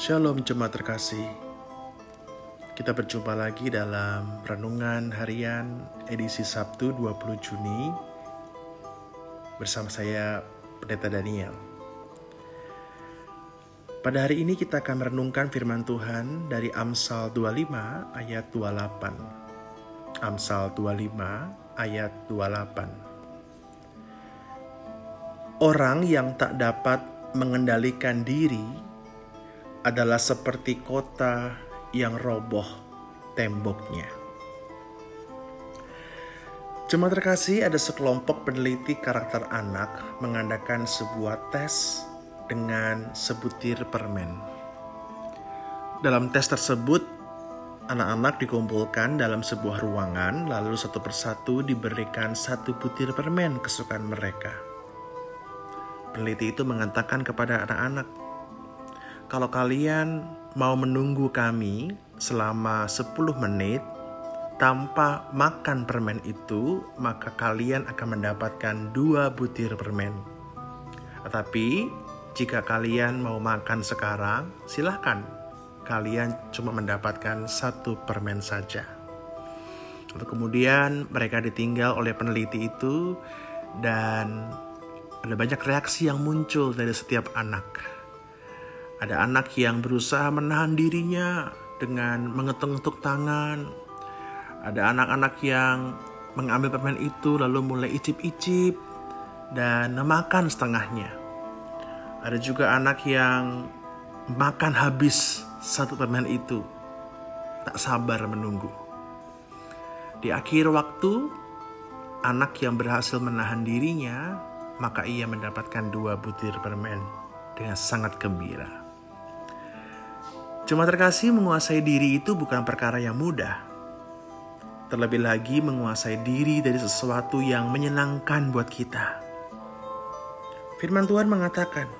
Shalom jemaat terkasih. Kita berjumpa lagi dalam renungan harian edisi Sabtu 20 Juni bersama saya Pendeta Daniel. Pada hari ini kita akan merenungkan firman Tuhan dari Amsal 25 ayat 28. Amsal 25 ayat 28. Orang yang tak dapat mengendalikan diri adalah seperti kota yang roboh temboknya. Jemaat terkasih, ada sekelompok peneliti karakter anak mengadakan sebuah tes dengan sebutir permen. Dalam tes tersebut, anak-anak dikumpulkan dalam sebuah ruangan, lalu satu persatu diberikan satu butir permen kesukaan mereka. Peneliti itu mengatakan kepada anak-anak, "Kalau kalian mau menunggu kami selama 10 menit tanpa makan permen itu, maka kalian akan mendapatkan dua butir permen. Tetapi jika kalian mau makan sekarang, silahkan. Kalian cuma mendapatkan satu permen saja. Lalu kemudian mereka ditinggal oleh peneliti itu dan ada banyak reaksi yang muncul dari setiap anak. Ada anak yang berusaha menahan dirinya dengan mengetuk-ngetuk tangan. Ada anak-anak yang mengambil permen itu lalu mulai icip-icip dan memakan setengahnya. Ada juga anak yang makan habis satu permen itu, tak sabar menunggu. Di akhir waktu, anak yang berhasil menahan dirinya maka ia mendapatkan dua butir permen dengan sangat gembira. Cuma terkasih menguasai diri itu bukan perkara yang mudah. Terlebih lagi menguasai diri dari sesuatu yang menyenangkan buat kita. Firman Tuhan mengatakan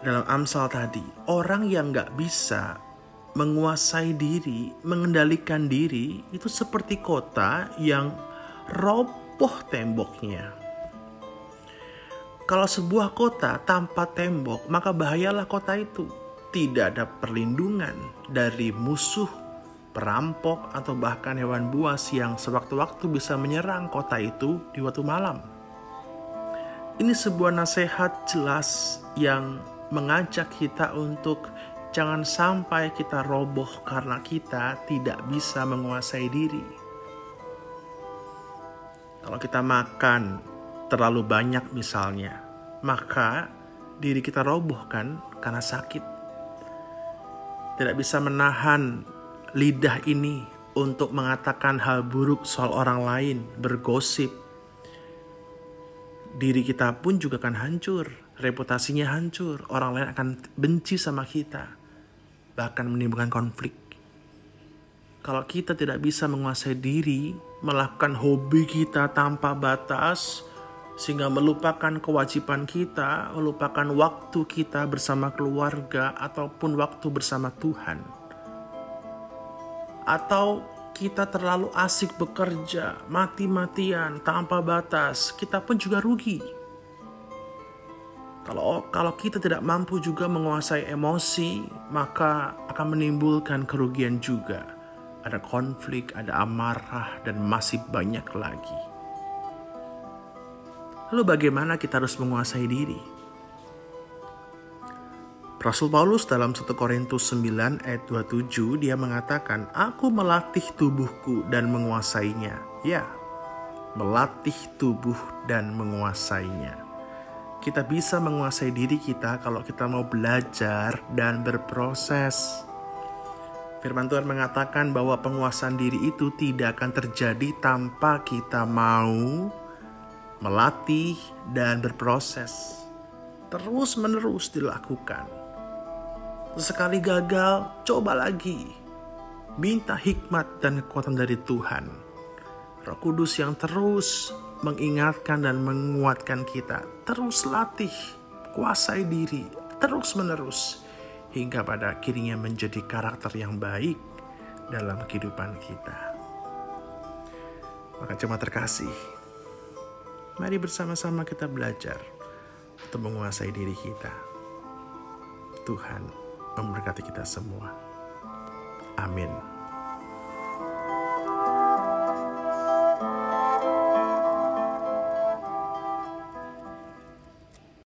dalam Amsal tadi, orang yang gak bisa menguasai diri, mengendalikan diri, itu seperti kota yang roboh temboknya. Kalau sebuah kota tanpa tembok, maka bahayalah kota itu. Tidak ada perlindungan dari musuh, perampok, atau bahkan hewan buas yang sewaktu-waktu bisa menyerang kota itu di waktu malam. Ini sebuah nasihat jelas yang mengajak kita untuk jangan sampai kita roboh karena kita tidak bisa menguasai diri. Kalau kita makan terlalu banyak misalnya, maka diri kita roboh kan karena sakit. Tidak bisa menahan lidah ini untuk mengatakan hal buruk soal orang lain, bergosip. Diri kita pun juga akan hancur, reputasinya hancur, orang lain akan benci sama kita, bahkan menimbulkan konflik. Kalau kita tidak bisa menguasai diri, melakukan hobi kita tanpa batas, sehingga melupakan kewajiban kita, melupakan waktu kita bersama keluarga, ataupun waktu bersama Tuhan, atau kita terlalu asik bekerja, mati-matian, tanpa batas, kita pun juga rugi. Kalau kalau kita tidak mampu juga menguasai emosi, maka akan menimbulkan kerugian juga. Ada konflik, ada amarah, dan masih banyak lagi. Lalu bagaimana kita harus menguasai diri? Rasul Paulus dalam 1 Korintus 9 ayat 27 dia mengatakan, Aku melatih tubuhku dan menguasainya. Ya, melatih tubuh dan menguasainya. Kita bisa menguasai diri kita kalau kita mau belajar dan berproses. Firman Tuhan mengatakan bahwa penguasaan diri itu tidak akan terjadi tanpa kita mau melatih, dan berproses. Terus menerus dilakukan. Sekali gagal, coba lagi. Minta hikmat dan kekuatan dari Tuhan. Roh Kudus yang terus mengingatkan dan menguatkan kita. Terus latih, kuasai diri, terus menerus. Hingga pada akhirnya menjadi karakter yang baik dalam kehidupan kita. Maka cuma terkasih, Mari bersama-sama kita belajar untuk menguasai diri kita. Tuhan memberkati kita semua. Amin.